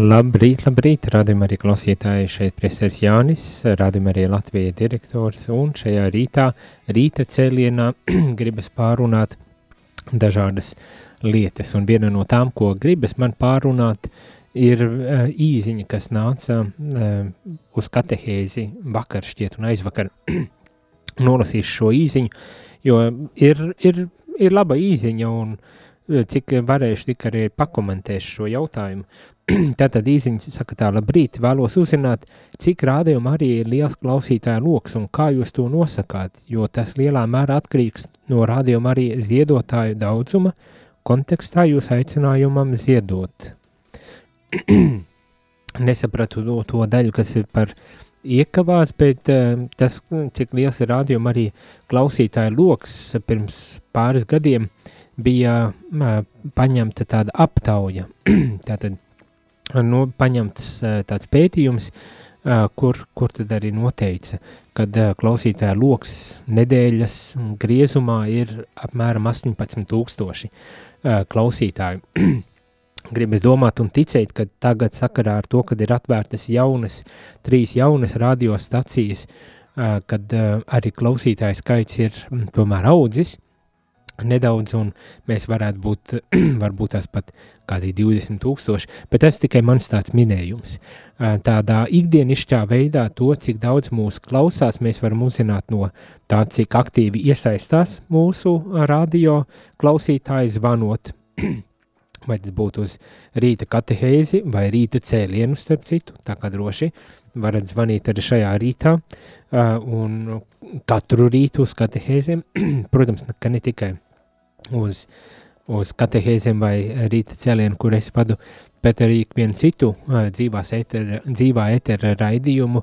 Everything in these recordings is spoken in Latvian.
Labrīt, labrīt, radījumā arī klausītāji šeit priesteris Jānis, radījumā arī Latvijas direktors, un šajā rītā, rīta cēlienā gribas pārunāt dažādas lietas, un viena no tām, ko gribas man pārunāt, ir uh, īziņa, kas nāca uh, uz katehēzi vakar šķiet un aizvakar. Nolasīšu šo īziņu, jo ir, ir, ir laba īziņa, un cik varēšu tik arī pakomentēšu šo jautājumu, Tātad īsiņš saka tā, labrīt, vēlos uzzināt, cik rādījuma arī ir liels klausītāja loks un kā jūs to nosakāt, jo tas lielā mērā atkarīgs no rādījuma arī ziedotāju daudzuma, kontekstā jūs aicinājumam ziedot. Nesapratu to, to daļu, kas ir par iekavās, bet uh, tas, cik liels ir rādījuma arī klausītāja loks pirms pāris gadiem, bija paņemta tāda aptauja. Tātad nu, paņemts tāds pētījums, kur, kur tad arī noteica, kad klausītāja loks nedēļas griezumā ir apmēram 18 tūkstoši klausītāju. Gribas domāt un ticēt, ka tagad sakarā ar to, kad ir atvērtas jaunas, trīs jaunas radiostacijas, kad arī klausītāju skaits ir tomēr audzis, nedaudz, un mēs varētu būt, varbūt tās pat kādi 20 tūkstoši, bet tas tikai mans tāds minējums. Tādā ikdienišķā veidā to, cik daudz mūsu klausās, mēs varam uzzināt no tā, cik aktīvi iesaistās mūsu radio klausītāji zvanot, vai tas būtu uz rīta katehēzi vai rīta cēlienu, starp citu, tā kā droši varat zvanīt arī šajā rītā, un katru rītu uz katehēzēm, protams, ka ne tikai uz, uz katehēzēm vai rīta cēlienu, kur es vadu, bet arī vienu citu etera, dzīvā etera raidījumu,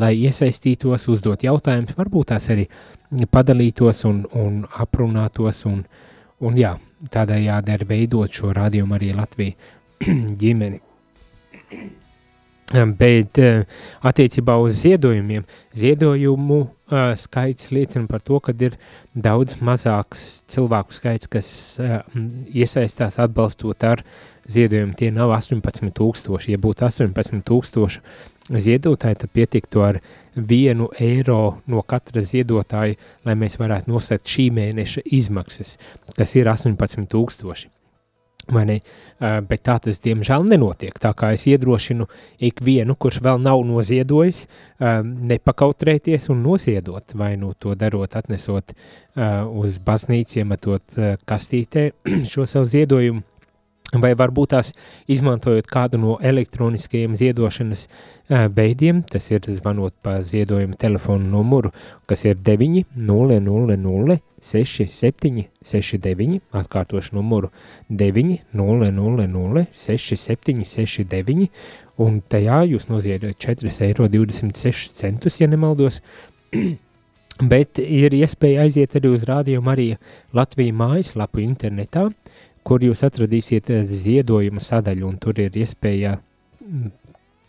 lai iesaistītos, uzdot jautājumus, varbūt tās arī padalītos un, un aprunātos un, un jā, tādējādi arī veidot šo radījumu arī Latviju ģimeni. Bet attiecībā uz ziedojumiem, ziedojumu uh, skaits liecina par to, ka ir daudz mazāks cilvēku skaits, kas iesaistās atbalstot ar ziedojumu. Tie nav 18,000. Ja būtu 18,000 ziedotāji, tad pietiktu ar vienu eiro no katra ziedotāja, lai mēs varētu nosakt šī mēneša izmaksas, kas ir 18,000. Ne, bet tā tas diemžēl nenotiek. Tā kā es iedrošinu ikvienu, kurš vēl nav noziedojis, nepakautrēties un noziedot, vai nu to darot, atnesot uz baznīcu, iemetot kastītē šo savu ziedojumu, vai varbūt tās izmantojot kādu no elektroniskajiem ziedošanas veidiem, tas ir zvanot pa ziedojumu telefonu numuru, kas ir 9 0 0 0 6 7 6 9, atkārtošu numuru 9 0 0 0 6 7 6 9, un tajā jūs noziedot 4,26 eiro, ja nemaldos, bet ir iespēja aiziet arī uz Rādio Marija Latviju mājaslapu internetā, kur jūs atradīsiet ziedojuma sadaļu, un tur ir iespēja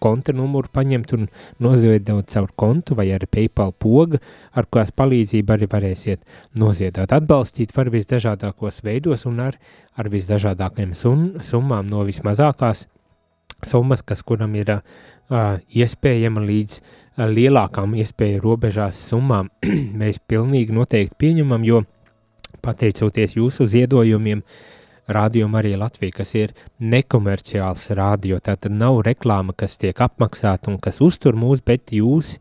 konta numuru paņemt un noziedot caur kontu vai arī PayPal poga, ar kās palīdzību arī varēsiet noziedot. Atbalstīt var visdažādākos veidos un ar, ar visdažādākajām sum, summām no vismazākās summas, kas kuram ir uh, iespējama līdz uh, lielākām iespēju robežās summām, mēs pilnīgi noteikti pieņemam, jo pateicoties jūsu ziedojumiem, uh, Radio Marija Latvija, kas ir nekomerciāls radio, tātad nav reklāma, kas tiek apmaksāta un kas uztur mūs, bet jūs,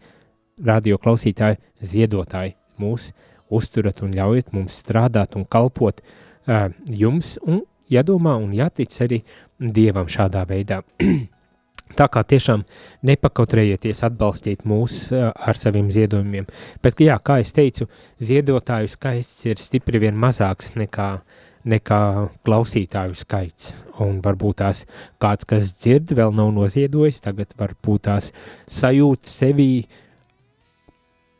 radio klausītāji, ziedotāji, mūs uzturat un ļaujat mums strādāt un kalpot uh, jums un jādomā un jātic arī Dievam šādā veidā. Tā kā tiešām nepakautrējieties atbalstīt mūs uh, ar saviem ziedojumiem. Bet, jā, kā es teicu, ziedotāju skaits ir stipri vien mazāks nekā, nekā klausītāju skaits. Un varbūt tās kāds, kas dzird, vēl nav noziedojis, tagad varbūt tās sajūt sevī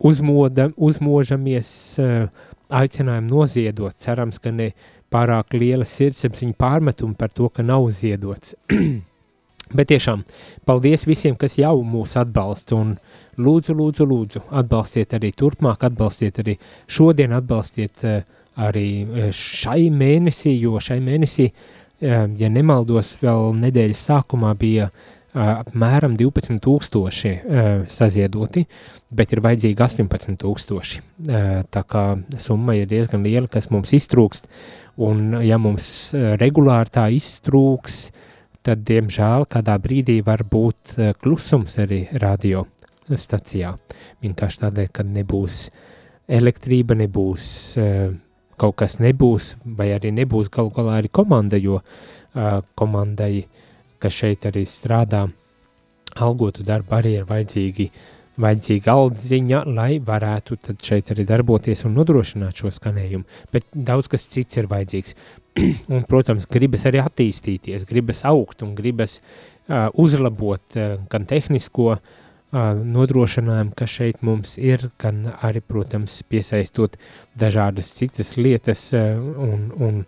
uzmoda, uzmožamies uh, aicinājumu noziedot. Cerams, ka ne pārāk liela sirdsapziņa pārmetuma par to, ka nav ziedots. Bet tiešām, paldies visiem, kas jau mūs atbalsta, un lūdzu, lūdzu, lūdzu, atbalstiet arī turpmāk, atbalstiet arī šodien, atbalstiet uh, arī uh, šai mēnesī, jo šai mēnesī, uh, ja nemaldos, vēl nedēļas sākumā bija uh, apmēram 12 tūkstoši uh, saziedoti, bet ir vajadzīgi 18 tūkstoši. Uh, tā kā summa ir diezgan liela, kas mums iztrūkst, un ja mums regulāri tā iztrūks, tad, diemžēl, kādā brīdī var būt klusums arī radio stacijā. Vienkārši tādēļ, ka nebūs elektrība, nebūs kaut kas nebūs, vai arī nebūs galu galā arī komanda, jo uh, komandai, kas šeit arī strādā, algotu darbu arī ir vajadzīgi vajadzīga aldziņa, lai varētu šeit arī darboties un nodrošināt šo skanējumu, bet daudz kas cits ir vajadzīgs. un, protams, gribas arī attīstīties, gribas augt un gribas uh, uzlabot uh, gan tehnisko uh, nodrošinājumu, kas šeit mums ir, gan arī, protams, piesaistot dažādas citas lietas un, un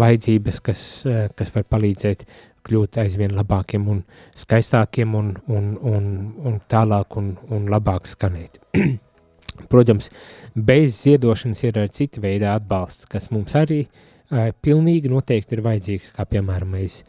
vajadzības, kas, kas var palīdzēt kļūt aizvien labākiem un skaistākiem un, un, un, un tālāk un, un labāk skanēt. Protams, bez ziedošanas ir arī cita veida atbalsts, kas mums arī uh, pilnīgi noteikti ir vajadzīgs, kā piemēram mēs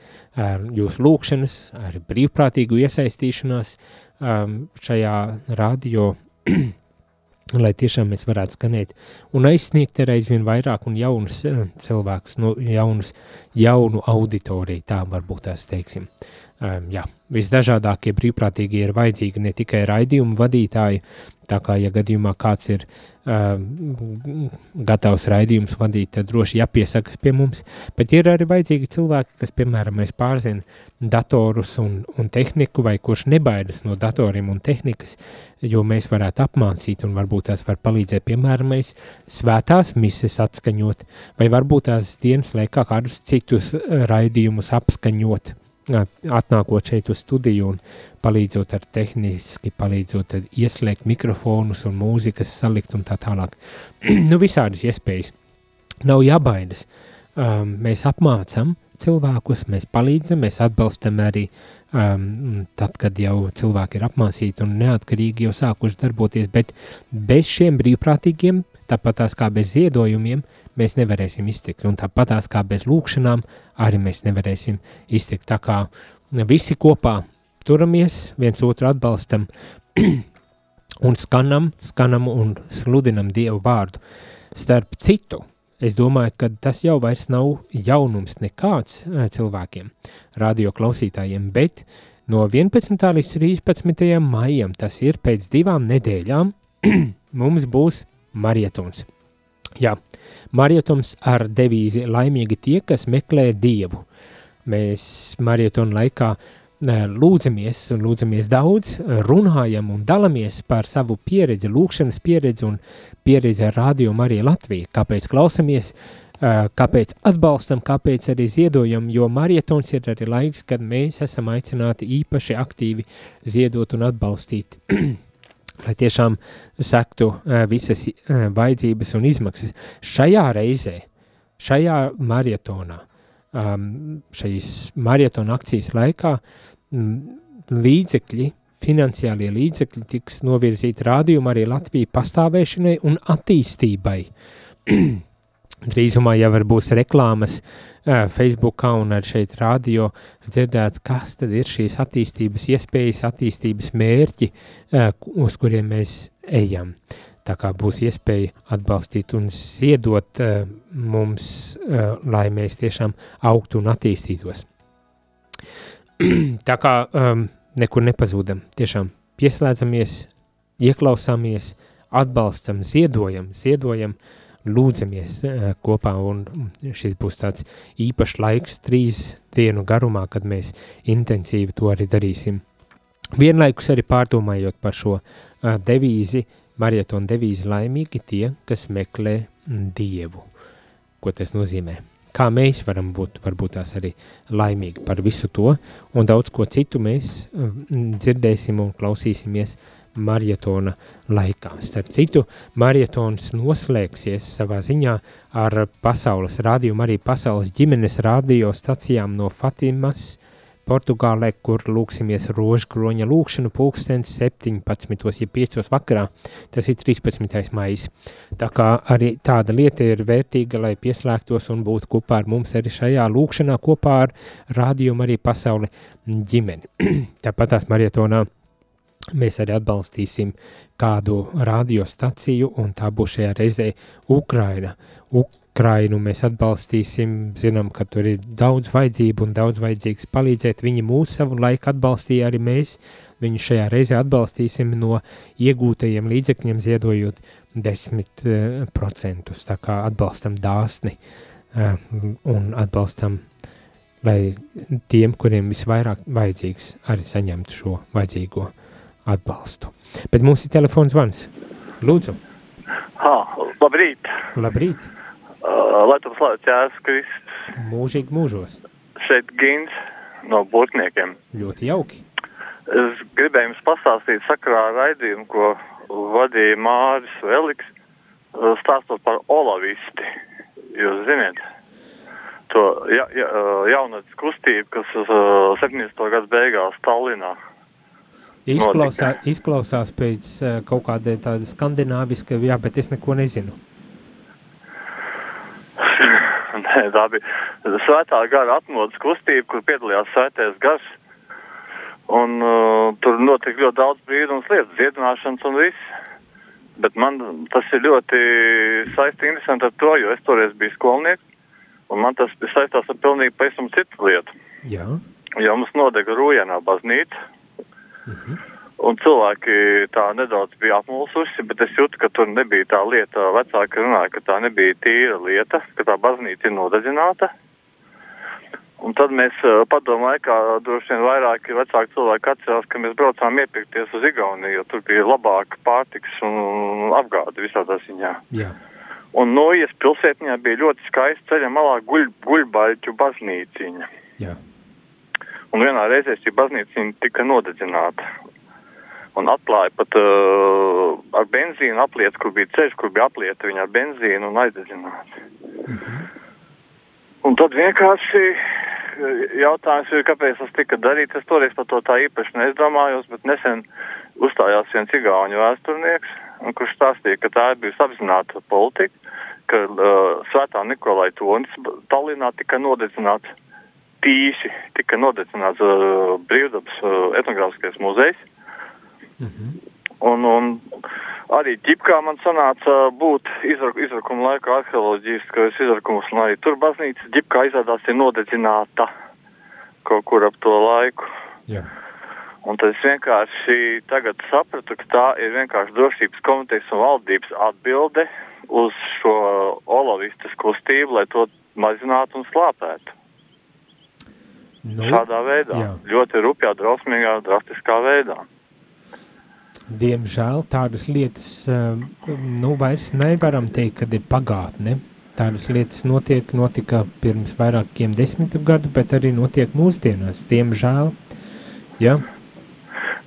jūsu lūkšanas, arī brīvprātīgu iesaistīšanās um, šajā radio lai tiešām mēs varētu skanēt un aizsniegt ar aizvien vairāk un jaunus uh, cilvēkus, no, jaunus, jaunu auditoriju, tā varbūt tās teiksim. Um, jā, visdažādākie brīvprātīgie ir vajadzīgi ne tikai raidījumu vadītāji, tā kā, ja gadījumā kāds ir uh, gatavs raidījums vadīt, tad droši jāpiesakas pie mums, bet ir arī vajadzīgi cilvēki, kas, piemēram, pārzina datorus un, un tehniku, vai kurš nebaidas no datoriem un tehnikas, jo mēs varētu apmācīt un varbūt tās var palīdzēt, piemēram, svētās mises atskaņot, vai varbūt tās dienas laikā kādus citus raidījumus apskaņot, atnākot šeit uz studiju un palīdzot ar tehniski, palīdzot ieslēgt mikrofonus un mūzikas salikt un tā tālāk. nu, visādas iespējas. Nav jābaidas. Um, mēs apmācam cilvēkus, mēs palīdzam, mēs atbalstam arī um, tad, kad jau cilvēki ir apmācīti un neatkarīgi jau sākuši darboties, bet bez šiem brīvprātīgiem, tāpat tās kā bez ziedojumiem, mēs nevarēsim iztikt, un tāpat tās kā bez lūkšanām arī mēs nevarēsim iztikt. Tā kā visi kopā turamies, viens otru atbalstam un skanam, skanam un sludinam Dievu vārdu. Starp citu, es domāju, ka tas jau vairs nav jaunums nekāds eh, cilvēkiem, radio klausītājiem, bet no 11. līdz 13. maijam, tas ir pēc divām nedēļām, mums būs marietons. Jā, marietons ar devīzi laimīgi tie, kas meklē Dievu. Mēs marietonu laikā lūdzamies un lūdzamies daudz, runājam un dalamies par savu pieredzi, lūkšanas pieredzi un pieredzi ar Radio Mariju Latviju. Kāpēc klausamies, kāpēc atbalstam, kāpēc arī ziedojam, jo marietons ir arī laiks, kad mēs esam aicināti īpaši aktīvi ziedot un atbalstīt lai tiešām sektu uh, visas uh, vajadzības un izmaksas. Šajā reizē, šajā maratonā, um, šīs maratona akcijas laikā, m, līdzekļi, finansiālie līdzekļi tiks novirzīti rādījumā arī Latviju pastāvēšanai un attīstībai. Drīzumā jau būs reklāmas uh, Facebookā un ar šeit radio dzirdēts, kas tad ir šīs attīstības iespējas, attīstības mērķi, uh, uz kuriem mēs ejam. Tā kā būs iespēja atbalstīt un ziedot uh, mums, uh, lai mēs tiešām augtu un attīstītos. Tā kā um, nekur nepazūdam, tiešām pieslēdzamies, ieklausāmies, atbalstam, ziedojam, ziedojam, uh, lūdzamies eh, kopā, un šis būs tāds īpašs laiks, trīs dienu garumā, kad mēs intensīvi to arī darīsim Vienlaikus arī pārdomājot par šo uh, devīzi, marietonu devīzi laimīgi tie, kas meklē Dievu. Ko tas nozīmē? Kā mēs varam būt, varbūt tās arī laimīgi par visu to, un daudz ko citu mēs uh, dzirdēsim un klausīsimies marietona laikā. Starp citu, marietons noslēgsies savā ziņā ar pasaules rādījumu, arī pasaules ģimenes rādio stacijām no Fatimas, Portugālē, kur lūksimies rožkroņa lūkšanu pulkstens 17. ja 5. vakarā, tas ir 13. maijs. Tā kā arī tāda lieta ir vērtīga, lai pieslēgtos un būtu kopā ar mums arī šajā lūkšanā kopā ar rādījumu arī pasauli ģimeni. Tāpat tās marietonā mēs arī atbalstīsim kādu radiostaciju, un tā būs šajā reizē Ukraina. Ukrainu mēs atbalstīsim, zinām, ka tur ir daudz vajadzību un daudz vajadzīgs palīdzēt. Viņi mūs savu laiku atbalstīja arī mēs, viņu šajā reizē atbalstīsim no iegūtajiem līdzekļiem ziedojot 10%. Tā kā atbalstam dāsni uh, un atbalstam, lai tiem, kuriem visvairāk vajadzīgs, arī saņemtu šo vajadzīgo atbalstu. Bet mums ir telefons zvans. Lūdzu. Ha, labrīt. Labrīt. Uh, tu slavēts Jēzus Kristus. Mūžīgi mūžos. Šeit Gins no Burtniekiem. Ļoti jauki. Es gribēju jums pastāstīt sakarā ar raidījumu, ko vadīja Māris Veliks, uh, stāstot par olavisti. Jūs ziniet, to ja, ja, uh, jaunatnes kustību, kas uh, 70. gadu beigās Tallinā Izklausā, izklausās pēc uh, kaut kāda tāda skandināviska, jā, bet es neko nezinu. Nē, tā bija svētā gara atmodas kustība, kur piedalījās svētais gars. Un uh, tur notika ļoti daudz brīnums lietas, dziedināšanas un viss. Bet man tas ir ļoti saisti interesanti ar to, jo es toreiz biju skolnieks, un man tas saistās ar pilnīgi pavisam citu lietu. Jā. Jo mums nodega Rūjienā baznīca, -huh. Un cilvēki tā nedaudz bija apmulsuši, bet es jūtu, ka tur nebija tā lieta. Vecāki runāja, ka tā nebija tīra lieta, ka tā baznīca ir nodedzināta. Un tad mēs uh, padomājām, ka droši vien vairāki vecāki cilvēki atcerās, ka mēs braucām iepirkties uz Igauniju, jo tur bija labāka pārtiks un apgāde visādā ziņā. Jā. Un Nojas pilsētņā bija ļoti skaista ceļa malā guļ, guļbaļķu baznīciņa. Jā. Un vienā reizē šī baznīca tika nodedzināta. Un atklāja pat uh, ar benzīnu apliet, kur bija ceļš, kur bija aplieta viņa ar benzīnu un aizdedzināta. Uh -huh. Un tad vienkārši jautājums ir, kāpēc tas tika darīts. Es toreiz par to tā īpaši neizdomājos, bet nesen uzstājās viens igauņu vēsturnieks, kurš stāstīja, ka tā ir bijusi apzināta politika, ka uh, Svētā Nikolai Tonis Tallinā tika nodedzināts tīši tika nodedzināts uh, brīvdabas uh, etnogrāfiskais muzejs. Uh -huh. Un, un arī ģipkā man sanāca būt izrak, izrakuma laikā arheoloģiskais izrakums, un arī tur baznīca ģipkā izrādās ir nodedzināta kaut kur ap to laiku. Jā. Un tad es vienkārši tagad sapratu, ka tā ir vienkārši drošības komitejas un valdības atbilde uz šo olavistas kustību, lai to mazinātu un slāpētu. Nu, Šādā veidā. jā. Ļoti rupjā, drausmīgā, drastiskā veidā. Diemžēl tādas lietas, um, nu, vairs nevaram teikt, kad ir pagātne. Tādas lietas notiek, notika pirms vairākiem desmit gadu, bet arī notiek mūsdienās. Diemžēl, ja,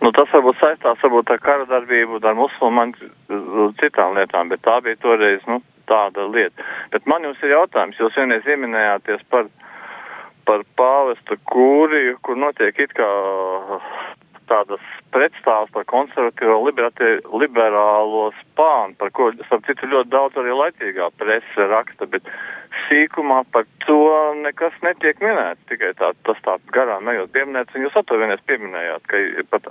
Nu, tas varbūt saistās varbūt ar kara darbību, ar musulmaņu uh, citām lietām, bet tā bija toreiz, nu, tāda lieta. Bet man jums ir jautājums, jūs vienreiz ieminējāties par, par pāvestu kūriju, kur notiek it kā tādas pretstāvs par konservatīvo liberālo spānu, par ko, starp citu, ļoti daudz arī laicīgā prese raksta, bet sīkumā par to nekas netiek minēts, tikai tā, tas tā garām ejot pieminēts, un jūs vienreiz pieminējāt, ka ir pat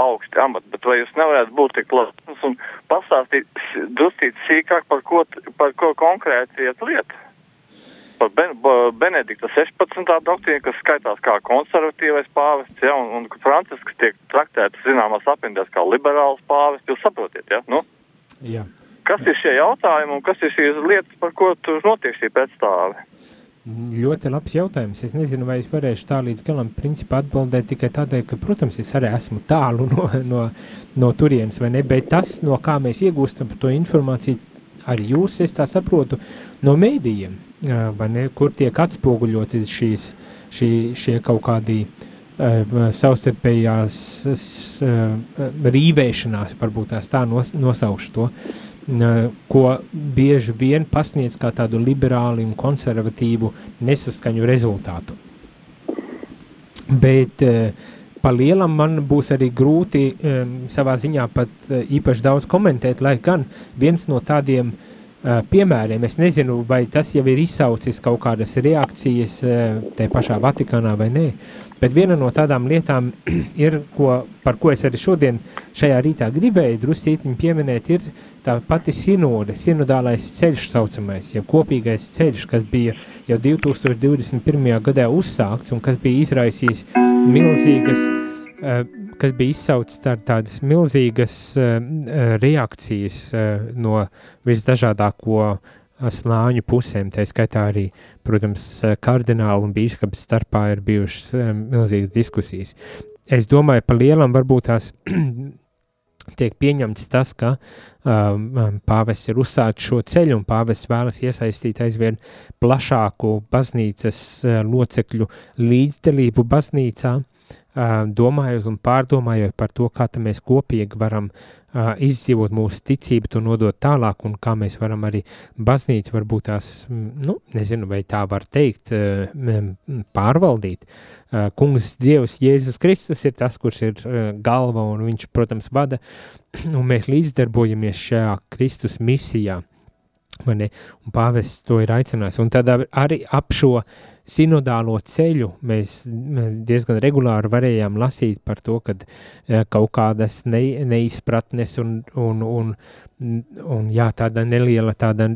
augsti amati, bet vai jūs nevarētu būt tik labs un pastāstīt druscīt sīkāk par ko, par ko konkrēti iet lieta? Par ben, Benedikta 16. doktrīnu, kas skaitās kā konservatīvais pāvests, ja, un, un Francisks tiek traktēts zināmās apindēs kā liberāls pāvests, jūs saprotiet, ja? Nu, jā. kas ir šie jautājumi un kas ir šīs lietas, par ko tur notiek šī pretstāve? Ļoti labs jautājums. Es nezinu, vai es varēšu tā līdz galam principā atbildēt tikai tādēļ, ka, protams, es arī esmu tālu no, no, no turienes, vai ne, bet tas, no kā mēs iegūstam to informāciju, arī jūs, es tā saprotu, no mēdījiem, vai ne, kur tiek atspoguļoti šīs, šī, šie kaut kādi uh, savstarpējās uh, rīvēšanās, varbūt tās tā nos, nosaušu to, ko bieži vien pasniedz kā tādu liberālu un konservatīvu nesaskaņu rezultātu. Bet uh, pa lielam man būs arī grūti savā ziņā pat īpaši daudz komentēt, lai gan viens no tādiem uh, piemēriem, es nezinu, vai tas jau ir izsaucis kaut kādas reakcijas uh, te pašā Vatikānā vai nē, bet viena no tādām lietām ir, ko, par ko es arī šodien šajā rītā gribēju druscītiņi pieminēt, ir tā pati sinode, sinodālais ceļš saucamais, jau kopīgais ceļš, kas bija jau 2021. gadā uzsākts un kas bija izraisījis milzīgas, uh, kas bija izsaucis tā, tādas milzīgas uh, reakcijas uh, no visdažādāko slāņu pusēm, tā skaitā arī, protams, kardinālu un bīskapu starpā ir bijušas milzīgas diskusijas. Es domāju, pa lielam varbūt tās tiek pieņemts tas, ka um, pāvests ir uzsācis šo ceļu un pāvests vēlas iesaistīt aizvien plašāku baznīcas uh, locekļu līdzdalību baznīcā, domājot un pārdomājot par to, kā mēs kopīgi varam uh, izdzīvot mūsu ticību, to nodot tālāk un kā mēs varam arī baznīcu varbūt tās, nu, nezinu, vai tā var teikt, uh, pārvaldīt. Uh, kungs Dievs Jēzus Kristus ir tas, kurš ir galva un viņš, protams, vada, un mēs līdzdarbojamies šajā Kristus misijā. Un pāvests to ir aicinājis. Un tad arī ap šo uh, sinodālo ceļu mēs diezgan regulāri varējām lasīt par to, ka e, kaut kādas ne, neizpratnes un, un, un, un jā, tāda neliela tāda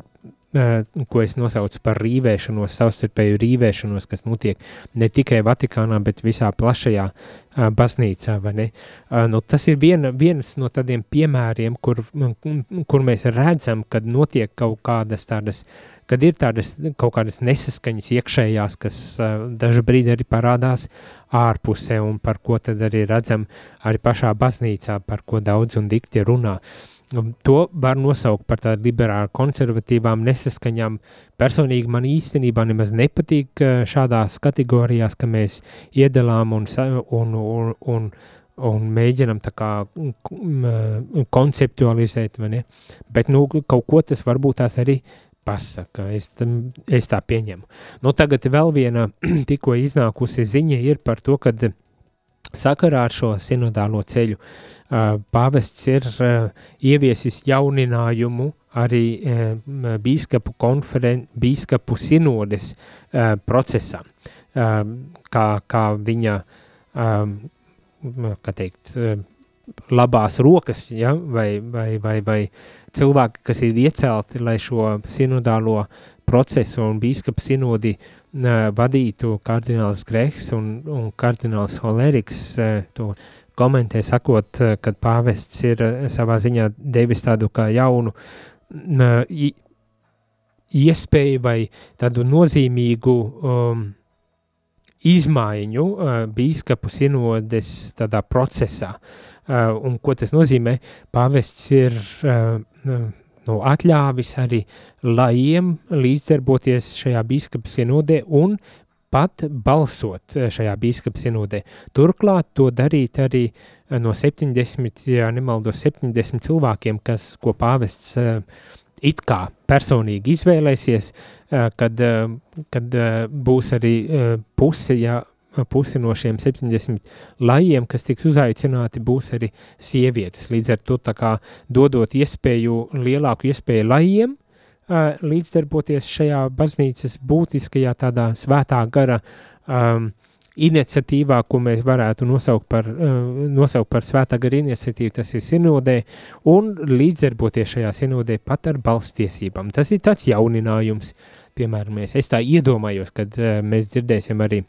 ko es nosaucu par rīvēšanos, savstarpēju rīvēšanos, kas notiek ne tikai Vatikānā, bet visā plašajā uh, baznīcā. Uh, nu, tas ir viena, viens no tādiem piemēriem, kur, kur mēs redzam, kad notiek kaut kādas tādas, kad ir tādas kaut kādas nesaskaņas iekšējās, kas uh, dažu brīdi arī parādās ārpusē un par ko tad arī redzam arī pašā baznīcā, par ko daudz un dikti runā. Uh, To var nosaukt par tādām liberāli konservatīvām nesaskaņām. Personīgi man īstenībā nemaz nepatīk eh, šādās kategorijās, ka mēs iedalām un, un, un, un, un mēģinam tā kā konceptualizēt, vai ne? Bet, nu, kaut ko tas varbūt tās arī pasaka, es, es tā pieņemu. Nu, tagad vēl viena tikko iznākusi ziņa ir par to, kad sakarā ar šo sinodālo ceļu pāvests ir ieviesis jauninājumu arī bīskapu, konferen, bīskapu sinodes procesā, kā, kā viņa, kā teikt, labās rokas, ja, vai, vai, vai, vai cilvēki, kas ir iecelti, lai šo sinodālo procesu un bīskapu sinodi vadītu kardināls Grehs un, un kardināls Holeriks, to komentē, sakot, eh, ka pāvests ir eh, savā ziņā devis tādu kā jaunu iespēju vai tādu nozīmīgu um, izmaiņu uh, bīskapu sinodes tādā procesā. Uh, un ko tas nozīmē? Pāvests ir uh, nu, atļāvis arī lajiem līdzdarboties šajā bīskapa sinodē un pat balsot eh, šajā bīskapa sinodē. Turklāt to darīt arī eh, no 70, ja nemaldos, 70 cilvēkiem, kas, ko pāvests it kā personīgi izvēlēsies, kad, kad būs arī puse, ja pusi no šiem 70 lajiem, kas tiks uzaicināti, būs arī sievietes. Līdz ar to kā dodot iespēju, lielāku iespēju lajiem, līdzdarboties šajā baznīcas būtiskajā tādā svētā gara um, iniciatīvā, ko mēs varētu nosaukt par, nosaukt par svētā gara iniciatīvu, tas ir sinodē, un līdzdarboties šajā sinodē pat ar balstiesībām. Tas ir tāds jauninājums, piemēram, es tā iedomājos, kad mēs dzirdēsim arī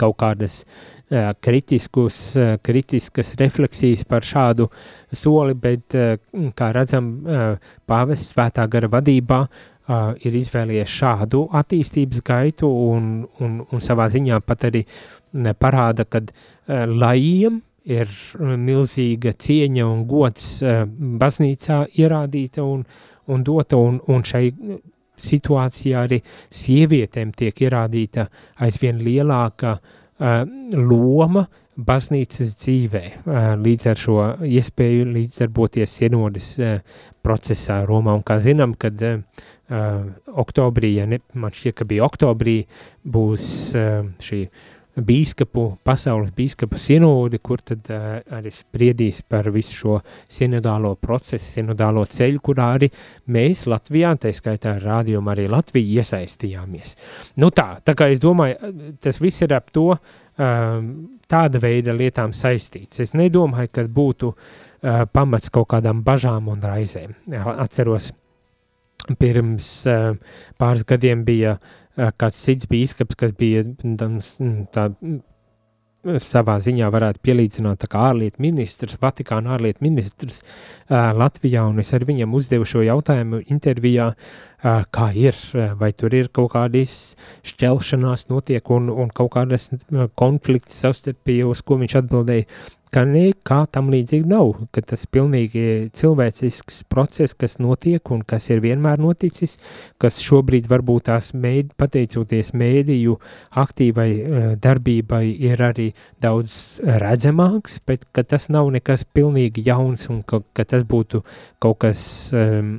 kaut kādas uh, kritiskus, uh, kritiskas refleksijas par šādu soli, bet, uh, kā redzam, uh, pāvests svētā gara vadībā uh, ir izvēlējies šādu attīstības gaitu un, un, un savā ziņā pat arī parāda, ka uh, lajiem ir milzīga cieņa un gods uh, baznīcā ierādīta un, un dota, un, un šai situācijā arī sievietēm tiek ierādīta aizvien lielāka uh, loma baznīcas dzīvē, uh, līdz ar šo iespēju līdzdarboties sienodas uh, procesā Romā. Un kā zinām, kad uh, oktobrī, ja ne, man šķiet, ka bija oktobrī, būs uh, šī uh, bīskapu, pasaules bīskapu sinodi, kur tad uh, arī spriedīs par visu šo sinodālo procesu, sinodālo ceļu, kurā arī mēs Latvijā, tā skaitā rādījumā arī Latvija iesaistījāmies. Nu tā, tā kā es domāju, tas viss ir ap to um, tāda veida lietām saistīts. Es nedomāju, ka būtu uh, pamats kaut kādām bažām un raizēm. Atceros, pirms uh, pāris gadiem bija kāds cits bīskaps, kas bija tā savā ziņā varētu pielīdzināt kā ārlietu ministrs, Vatikāna ārlietu ministrs uh, Latvijā, un es ar viņam uzdevu šo jautājumu intervijā, uh, kā ir, vai tur ir kaut kādas šķelšanās notiek un, un kaut kādas konflikti savstarpēji, uz ko viņš atbildēja, ka nekā tam līdzīgi nav, ka tas pilnīgi cilvēcisks process, kas notiek un kas ir vienmēr noticis, kas šobrīd varbūt tās mēd, pateicoties mēdīju aktīvai uh, darbībai ir arī daudz redzamāks, bet ka tas nav nekas pilnīgi jauns un ka, ka tas būtu kaut kas um,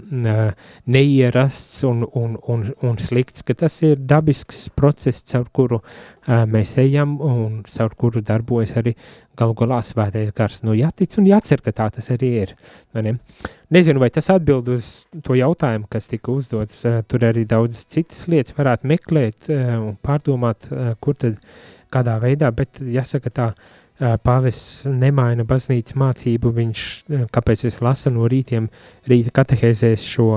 neierasts un, un, un, un slikts, ka tas ir dabisks process, caur kuru uh, mēs ejam un caur kuru darbojas arī galu galā svētais gars. Nu, jātic un jācer, ka tā tas arī ir. Ne? Nezinu, vai tas atbild uz to jautājumu, kas tika uzdots. Tur arī daudz citas lietas varētu meklēt un pārdomāt, kur tad kādā veidā, bet jāsaka tā, pāvests nemaina baznīcas mācību, viņš, kāpēc es lasu no rītiem, rīta katehēzēs šo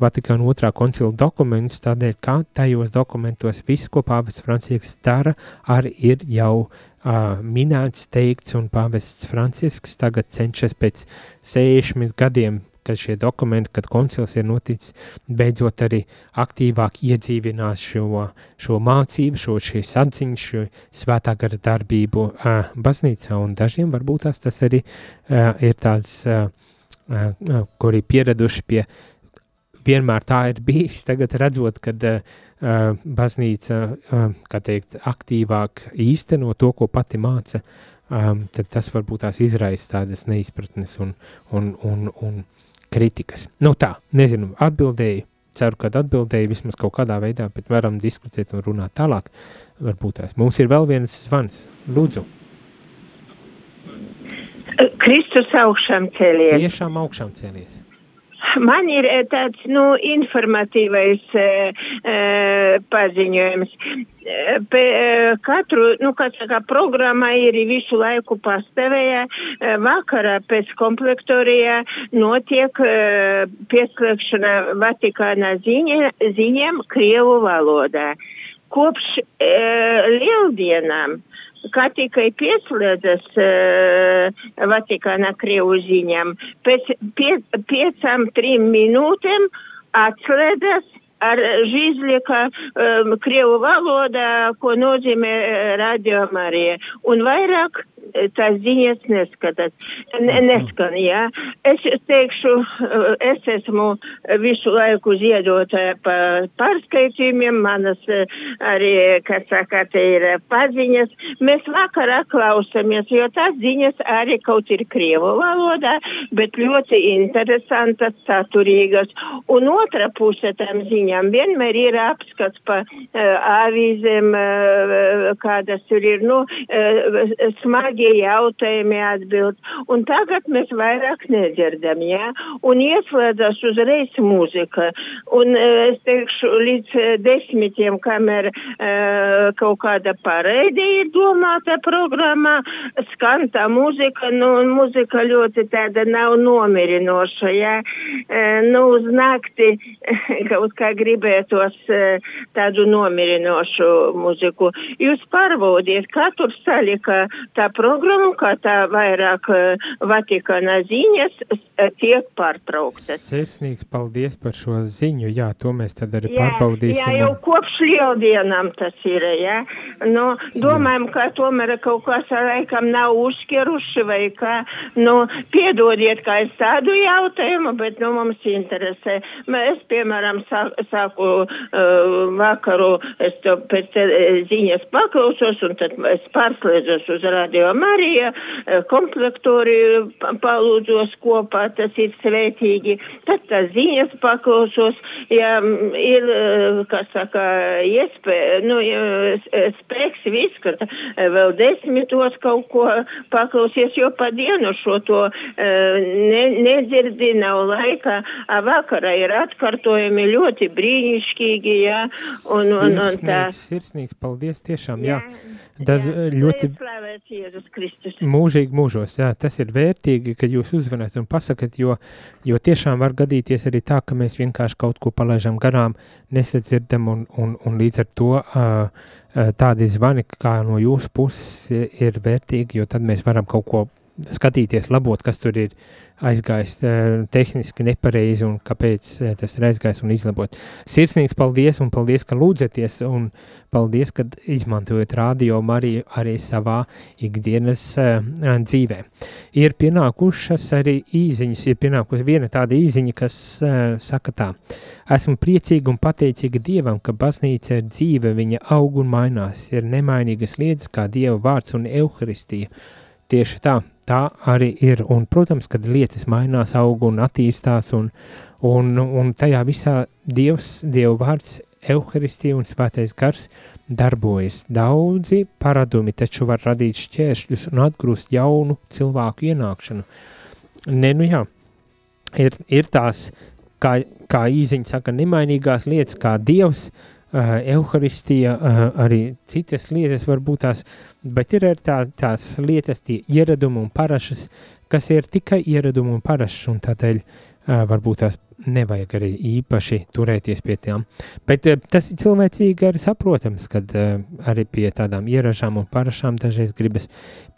Vatikāna otrā koncila dokumentus, tādēļ, ka tajos dokumentos viss, ko pāvests Francisks dara, arī ir jau uh, minēts, teikts, un pāvests Francisks tagad cenšas pēc 60 gadiem, kad šie dokumenti, kad koncils ir noticis, beidzot arī aktīvāk iedzīvināt šo, šo mācību, šo šīs atziņas, šo svētā gara darbību uh, baznīcā, un dažiem varbūt tās tas arī uh, ir tāds, uh, uh, kuri pieraduši pie vienmēr tā ir bijis, tagad redzot, kad uh, baznīca, uh, kā teikt, aktīvāk īsteno to, ko pati māca, um, tad tas varbūt tās izraisa tādas neizpratnes un, un, un, un kritikas. Nu tā, nezinu, atbildēju, ceru, ka atbildēju vismaz kaut kādā veidā, bet varam diskutēt un runāt tālāk. Varbūt tās. Mums ir vēl viens zvans. Lūdzu. Kristus augšām cēlies. Tiešām augšām cēlies. Man ir eh, tāds, nu, informatīvais e, e, paziņojums. Pe, katru, nu, kā saka, programma ir visu laiku pastāvēja. Vakarā pēc komplektorijā notiek pieslēgšana Vatikāna ziņa, ziņiem Krievu valodā. Kopš e, lieldienām kā tikai pieslēdzas uh, Vatikāna Krievu ziņām, pēc pie, piecām, trim minūtēm atslēdzas ar žīzlieka um, Krievu valodā, ko nozīmē Radio Marija. Un vairāk tās ziņas neskatās, neskan, jā. Es teikšu, es esmu visu laiku ziedotāja pa pārskaitījumiem, manas arī, kā saka, te ir paziņas. Mēs vakarā klausamies, jo tās ziņas arī kaut ir krievu valodā, bet ļoti interesantas, saturīgas. Un otra puse tam ziņām vienmēr ir apskats pa uh, avīzēm, uh, kādas tur ir, nu, uh, smagi smagi jautājumi atbild, un tagad mēs vairāk nedzirdam, jā, ja? un ieslēdzas uzreiz mūzika, un es teikšu līdz desmitiem, kamēr kaut kāda pareidi ir domāta programmā, skan tā mūzika, nu, un mūzika ļoti tāda nav nomierinoša, jā, ja? nu, uz nakti kaut kā gribētos uh, tādu nomierinošu mūziku. Jūs pārbaudiet, kā tur salika tā programmu, kā tā vairāk uh, Vatikāna ziņas uh, tiek pārtrauktas. Sirsnīgs paldies par šo ziņu. Jā, to mēs tad arī Jā, pārbaudīsim. jā, jau kopš lieldienām tas ir, jā. Nu, domājam, ka tomēr kaut kas laikam nav uzskeruši vai kā. Nu, piedodiet, kā es tādu jautājumu, bet, nu, mums interesē. Es, piemēram, sāku uh, vakaru, es to pēc ziņas paklausos, un tad es pārslēdzos uz Radio Marija, uh, komplektoriju pa- palūdzos kopā, tas ir svētīgi. Tad tas ziņas paklausos, ja ir, kā saka, iespēja, nu, spēks viss, ka uh, vēl desmitos kaut ko paklausies, jo pa dienu šo to ne, nedzirdi, nav laika, a vakarā ir atkārtojumi ļoti brīnišķīgi, jā, un, un, un tā. Sirsnīgs, sirsnīgs paldies tiešām. Jā, tas ļoti Slavēts Jēzus Kristus. mūžīgi mūžos. Jā, tas ir vērtīgi, ka jūs uzvanat un pasakat, jo, jo tiešām var gadīties arī tā, ka mēs vienkārši kaut ko palaižam garām, nesadzirdam un, un, un līdz ar to uh, tādi zvani kā no jūsu puses ir vērtīgi, jo tad mēs varam kaut ko skatīties, labot, kas tur ir aizgājis uh, tehniski nepareizi un kāpēc uh, tas ir aizgājis un izlabot. Sirsnīgs paldies un paldies, ka lūdzaties un paldies, ka izmantojat radio arī, arī savā ikdienas uh, dzīvē. Ir pienākušas arī īziņas, ir pienākusi viena tāda īziņa, kas saka tā. Esmu priecīga un pateicīga Dievam, ka baznīca ir dzīve, viņa aug un mainās, ir nemainīgas lietas kā Dieva vārds un Euharistija. Tieši tā, tā arī ir. Un, protams, kad lietas mainās, aug un attīstās, un, un, un tajā visā Dievs, Dieva vārds, Euharistija un Svētais gars darbojas. Daudzi paradumi taču var radīt šķēršļus un atgrūst jaunu cilvēku ienākšanu. Ne, nu jā, ir, ir tās, kā, kā īziņa saka, nemainīgās lietas, kā Dievs, uh, Euharistija, uh, arī citas lietas varbūt tās, bet ir arī tā, tās lietas, tie ieradumi un parašas, kas ir tikai ieradumi un parašas, un tādēļ uh, varbūt tās nevajag arī īpaši turēties pie tām. Bet uh, tas ir cilvēcīgi arī saprotams, kad uh, arī pie tādām ieražām un parašām dažreiz gribas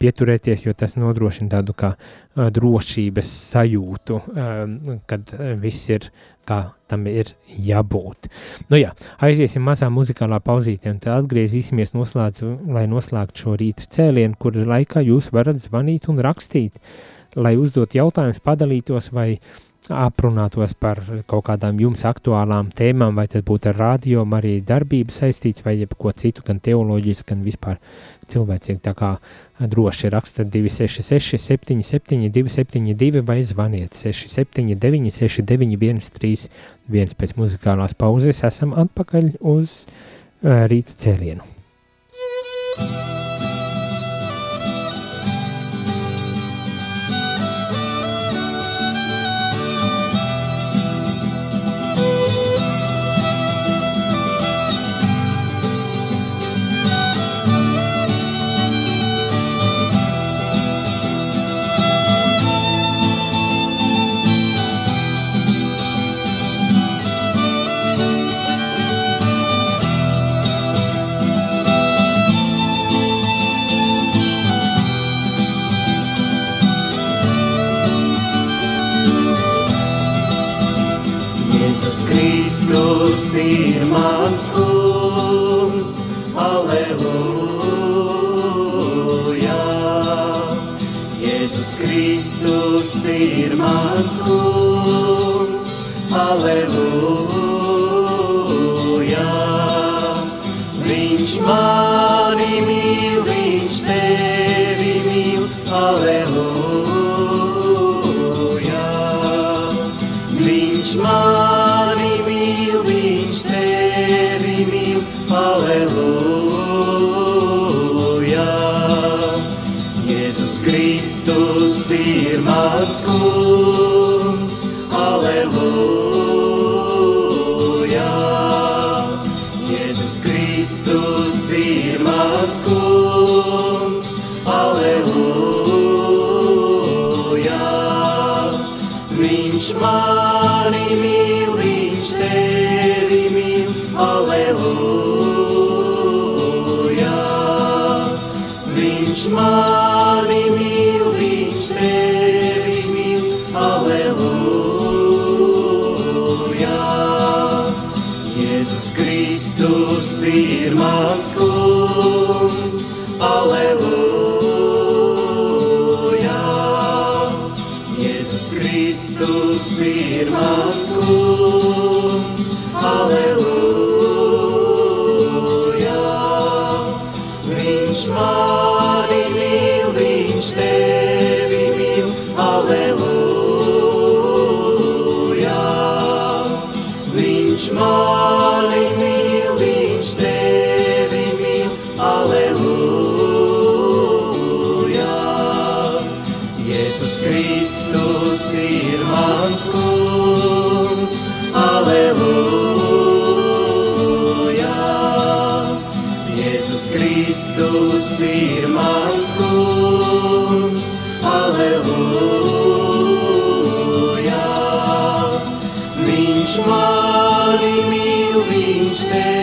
pieturēties, jo tas nodrošina tādu kā uh, drošības sajūtu, uh, kad uh, viss ir kā tam ir jābūt. Nu jā, aiziesim mazā muzikālā pauzītē un tad atgriezīsimies noslēdz, lai noslēgtu šo rītu cēlienu, kur laikā jūs varat zvanīt un rakstīt, lai uzdot jautājumus, padalītos vai aprunātos par kaut kādām jums aktuālām tēmām, vai tas būtu ar radio, arī darbību saistīts, vai jebko citu, gan teoloģisku, gan vispār cilvēcīgi. Tā kā droši raksta 266, 77, 272 vai zvaniet 679, 691, 31 pēc muzikālās pauzes. Esam atpakaļ uz uh, rīta cēlienu. Jēzus Kristus ir mans kungs, aleluja. Jēzus Kristus ir mans kungs, aleluja. Viņš mani mīl, viņš tevi mīl, aleluja. Viņš mani mans kungs, aleluja. Jēzus Kristus ir mans kungs, aleluja. Viņš mani mīl, Kristus ir mans kungs, aleluja. Jēzus Kristus ir mans kungs, Kristus ir mans kungs, aleluja. Viņš mani mīl, viņš tevi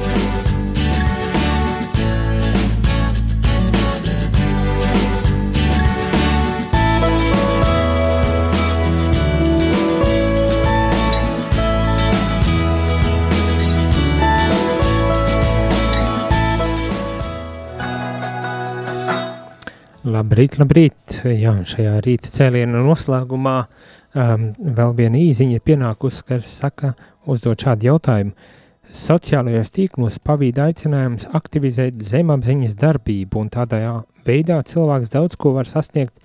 Labrīt, labrīt. Jā, šajā rīta cēliena noslēgumā um, vēl viena īziņa pienākusi, kas saka, uzdot šādu jautājumu. Sociālajos tīklos pavīd aicinājums aktivizēt zemapziņas darbību, un tādā veidā cilvēks daudz ko var sasniegt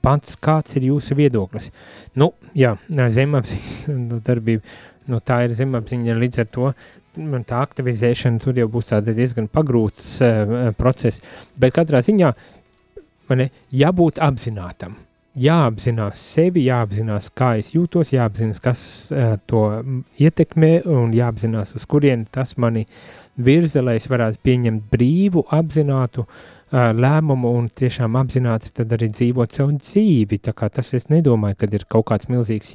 pats, kāds ir jūsu viedoklis. Nu, jā, zemapziņas darbība, nu, tā ir zemapziņa līdz ar to, nu, tā aktivizēšana tur jau būs tāda diezgan pagrūts uh, process, bet katrā ziņā ir jābūt apzinātam. Jāapzinās sevi, jāapzinās, kā es jūtos, jāapzinās, kas uh, to ietekmē, un jāapzinās, uz kurien tas mani virza, lai es varētu pieņemt brīvu, apzinātu uh, lēmumu un tiešām apzināti tad arī dzīvot savu dzīvi. Tā kā tas es nedomāju, ka ir kaut kāds milzīgs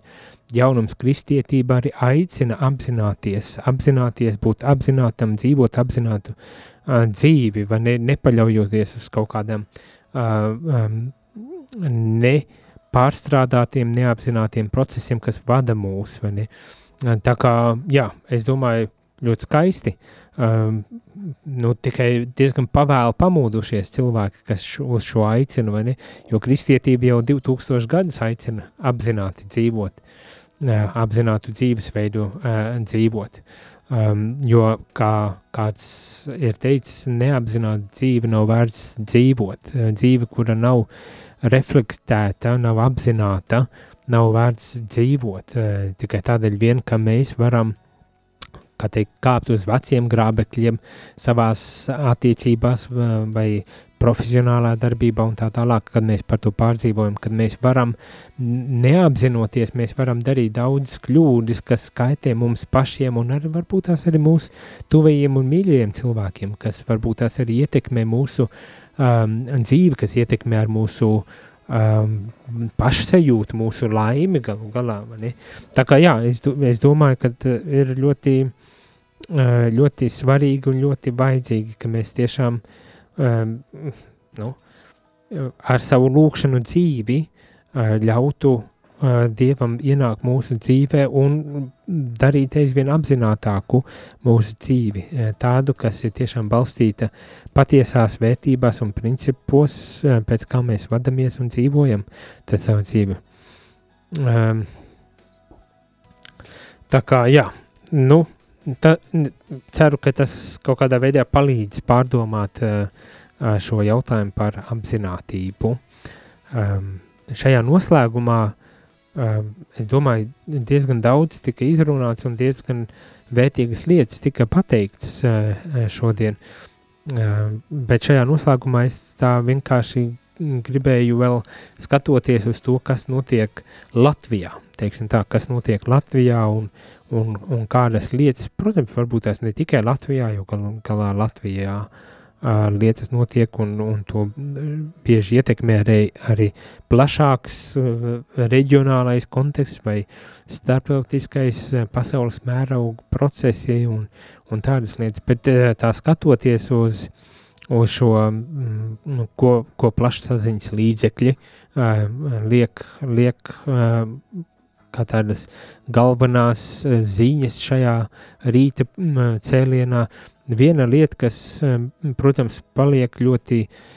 jaunums kristietība arī aicina apzināties, apzināties, būt apzinātam, dzīvot apzinātu uh, dzīvi, vai ne, nepaļaujoties uz kaut kādām uh, um, nepārstrādātiem, neapzinātiem procesiem, kas vada mūs. Tā kā, jā, es domāju, ļoti skaisti. Um, nu, tikai diezgan pavēli pamodušies cilvēki, kas š, uz šo aicina, vai ne? Jo kristietība jau 2000 gadus aicina apzināti dzīvot, uh, apzinātu dzīvesveidu uh, dzīvot. Um, jo, kā kāds ir teicis, neapzināta dzīve nav vērts dzīvot. Uh, dzīve, kura nav reflektēta, nav apzināta, nav vērts dzīvot. Uh, tikai tādēļ vien, ka mēs varam kā teikt, kāpt uz veciem grābekļiem savās attiecībās vai profesionālā darbībā un tā tālāk, kad mēs par to pārdzīvojam, kad mēs varam neapzinoties, mēs varam darīt daudz kļūdas, kas kaitē mums pašiem un arī varbūt tās arī mūsu tuvajiem un mīļajiem cilvēkiem, kas varbūt tās arī ietekmē mūsu um, dzīvi, kas ietekmē ar mūsu um, pašsajūtu, mūsu laimi galu galā. Ne? Tā kā jā, es, es domāju, ka ir ļoti, uh, ļoti svarīgi un ļoti vajadzīgi, ka mēs tiešām um, nu, ar savu lūkšanu dzīvi uh, ļautu uh, Dievam ienākt mūsu dzīvē un darīt aizvien apzinātāku mūsu dzīvi, uh, tādu, kas ir tiešām balstīta patiesās vērtībās un principos, uh, pēc kā mēs vadamies un dzīvojam tad savu dzīvi. Um, tā kā, jā, nu, ta, ceru, ka tas kaut kādā veidā palīdz pārdomāt uh, šo jautājumu par apzinātību. Um, šajā noslēgumā es domāju, diezgan daudz tika izrunāts un diezgan vērtīgas lietas tika pateikts šodien. Bet šajā noslēgumā es tā vienkārši gribēju vēl skatoties uz to, kas notiek Latvijā. Teiksim tā, kas notiek Latvijā un, un, un kādas lietas, protams, varbūt tās ne tikai Latvijā, jo gal, galā Latvijā uh, lietas notiek, un, un to bieži ietekmē arī, arī plašāks reģionālais konteksts vai starptautiskais pasaules mēroga procesi un, un tādas lietas. Bet tā skatoties uz, uz šo, nu, ko, ko plašsaziņas līdzekļi liek, liek kā tādas galvenās ziņas šajā rīta cēlienā, viena lieta, kas, protams, paliek ļoti eh,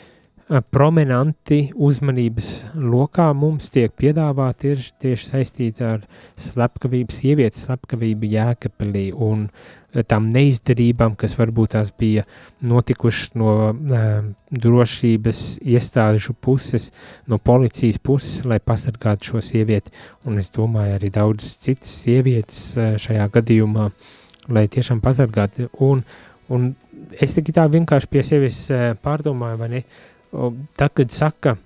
prominanti uzmanības lokā mums tiek piedāvāta ir tieši saistīta ar slepkavību, sievietes slepkavību Jēkabelī un eh, tam neizdarībām, kas varbūt tās bija notikušas no uh, drošības iestāžu puses, no policijas puses, lai pasargātu šo sievieti, un es domāju arī daudzas citas sievietes uh, šajā gadījumā, lai tiešām pasargātu, un Un es tikai tā vienkārši pie sevis eh, pārdomāju, vai ne? Tā, kad saka,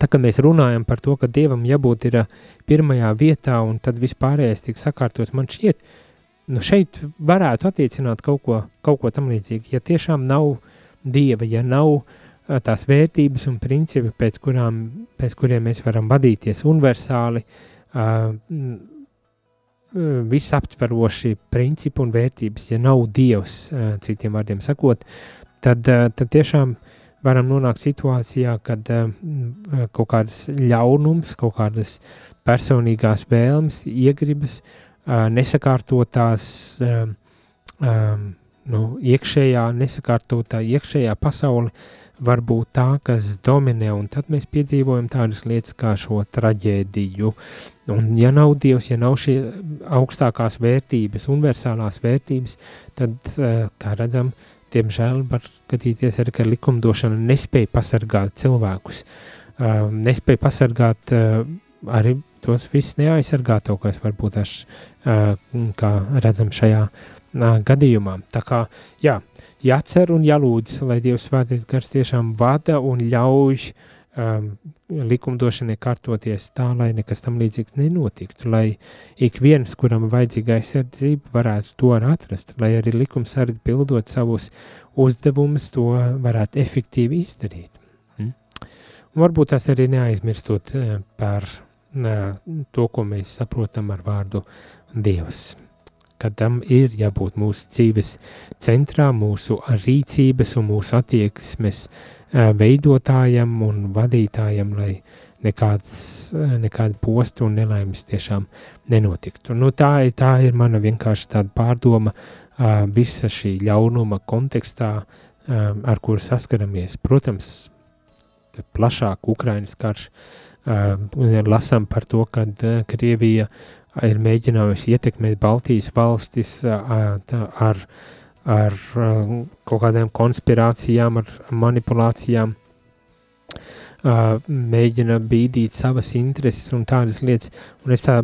tā kā mēs runājam par to, ka Dievam jābūt ir eh, pirmajā vietā un tad vispārējais tiek sakārtots, man šķiet, nu šeit varētu attiecināt kaut ko, kaut ko tam līdzīgi. Ja tiešām nav Dieva, ja nav eh, tās vērtības un principi, pēc, kurām, pēc kuriem mēs varam vadīties universāli, uh, visaptveroši principi un vērtības, ja nav Dievs, citiem vārdiem sakot, tad, tad tiešām varam nonākt situācijā, kad kaut kādas ļaunums, kaut kādas personīgās vēlmes, iegribas, nesakārtotās, nu, iekšējā, nesakārtotā iekšējā pasaule var būt tā, kas dominē, un tad mēs piedzīvojam tādas lietas kā šo traģēdiju. Un ja nav Dievs, ja nav šie augstākās vērtības, universālās vērtības, tad, eh, kā redzam, diemžēl var gadīties arī, ka likumdošana nespēja pasargāt cilvēkus, eh, nespēja pasargāt eh, arī tos viss neaizsargātākos, varbūt aš, kā redzam šajā gadījumā. Tā kā, jā, jācer un jālūdz, lai Dievs svētais gars tiešām vada un ļauj um, likumdošanai kārtoties tā, lai nekas tam līdzīgs nenotiktu, lai ik viens, kuram vajadzīga aizsardzība, varētu to atrast, lai arī likumsargi pildot savus uzdevumus, to varētu efektīvi izdarīt. Mm? Un varbūt tas arī neaizmirstot uh, par uh, to, ko mēs saprotam ar vārdu Dievs ka tam ir jābūt mūsu dzīves centrā, mūsu rīcības un mūsu attieksmes veidotājam un vadītājam, lai nekāds, nekāda posta un nelaimes tiešām nenotiktu. Nu, tā, tā ir mana vienkārši tāda pārdoma visa šī ļaunuma kontekstā, ar kuru saskaramies. Protams, plašāk Ukrainas karš, lasām par to, kad Krievija ir mēģinājusi ietekmēt Baltijas valstis ar, ar kaut kādām konspirācijām, ar manipulācijām, mēģina bīdīt savas intereses un tādas lietas. Un es tā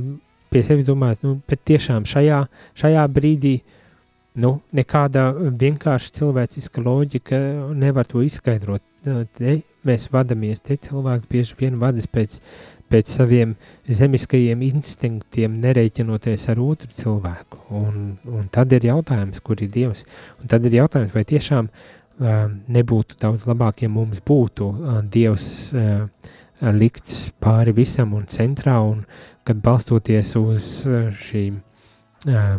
pie sevis domāju, nu, bet tiešām šajā, šajā brīdī nu, nekāda vienkārša cilvēciska loģika nevar to izskaidrot. Te mēs vadamies, te cilvēki bieži vien vadas pēc pēc saviem zemiskajiem instinktiem, nereiķinoties ar otru cilvēku. Un, un tad ir jautājums, kur ir Dievs. Un tad ir jautājums, vai tiešām uh, nebūtu daudz labāk, ja mums būtu uh, Dievs uh, likts pāri visam un centrā, un kad balstoties uz uh, šīm uh,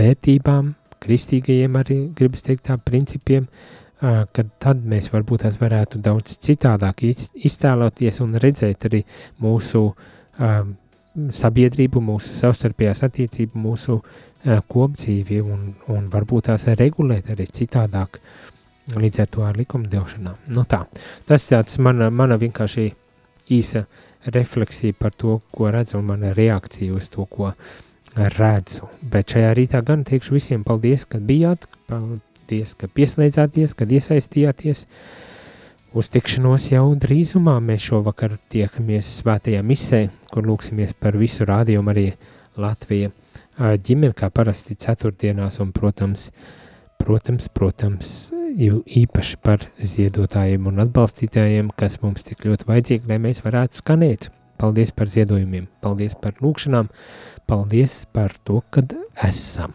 vērtībām, kristīgajiem arī, gribas teikt tā, principiem, uh, kad tad mēs varbūt tās varētu daudz citādāk iztēloties un redzēt arī mūsu um, sabiedrību, mūsu savstarpējās attiecību, mūsu uh, kopdzīvi un, un varbūt tās regulēt arī citādāk līdz ar to ar likumdošanā. Nu tā, tas tāds mana, mana vienkārši īsa refleksija par to, ko redzu un mana reakcija uz to, ko redzu. Bet šajā rītā gan teikšu visiem paldies, ka bijāt, paldies, ka pieslēdzāties, kad iesaistījāties. uz tikšanos jau drīzumā. Mēs šovakar tiekamies svētajā misē, kur lūksimies par visu rādījumu arī Latviju ģimeni, kā parasti ceturtdienās, un, protams, protams, protams, īpaši par ziedotājiem un atbalstītājiem, kas mums tik ļoti vajadzīgi, lai mēs varētu skanēt. Paldies par ziedojumiem, paldies par lūkšanām, paldies par to, kad esam.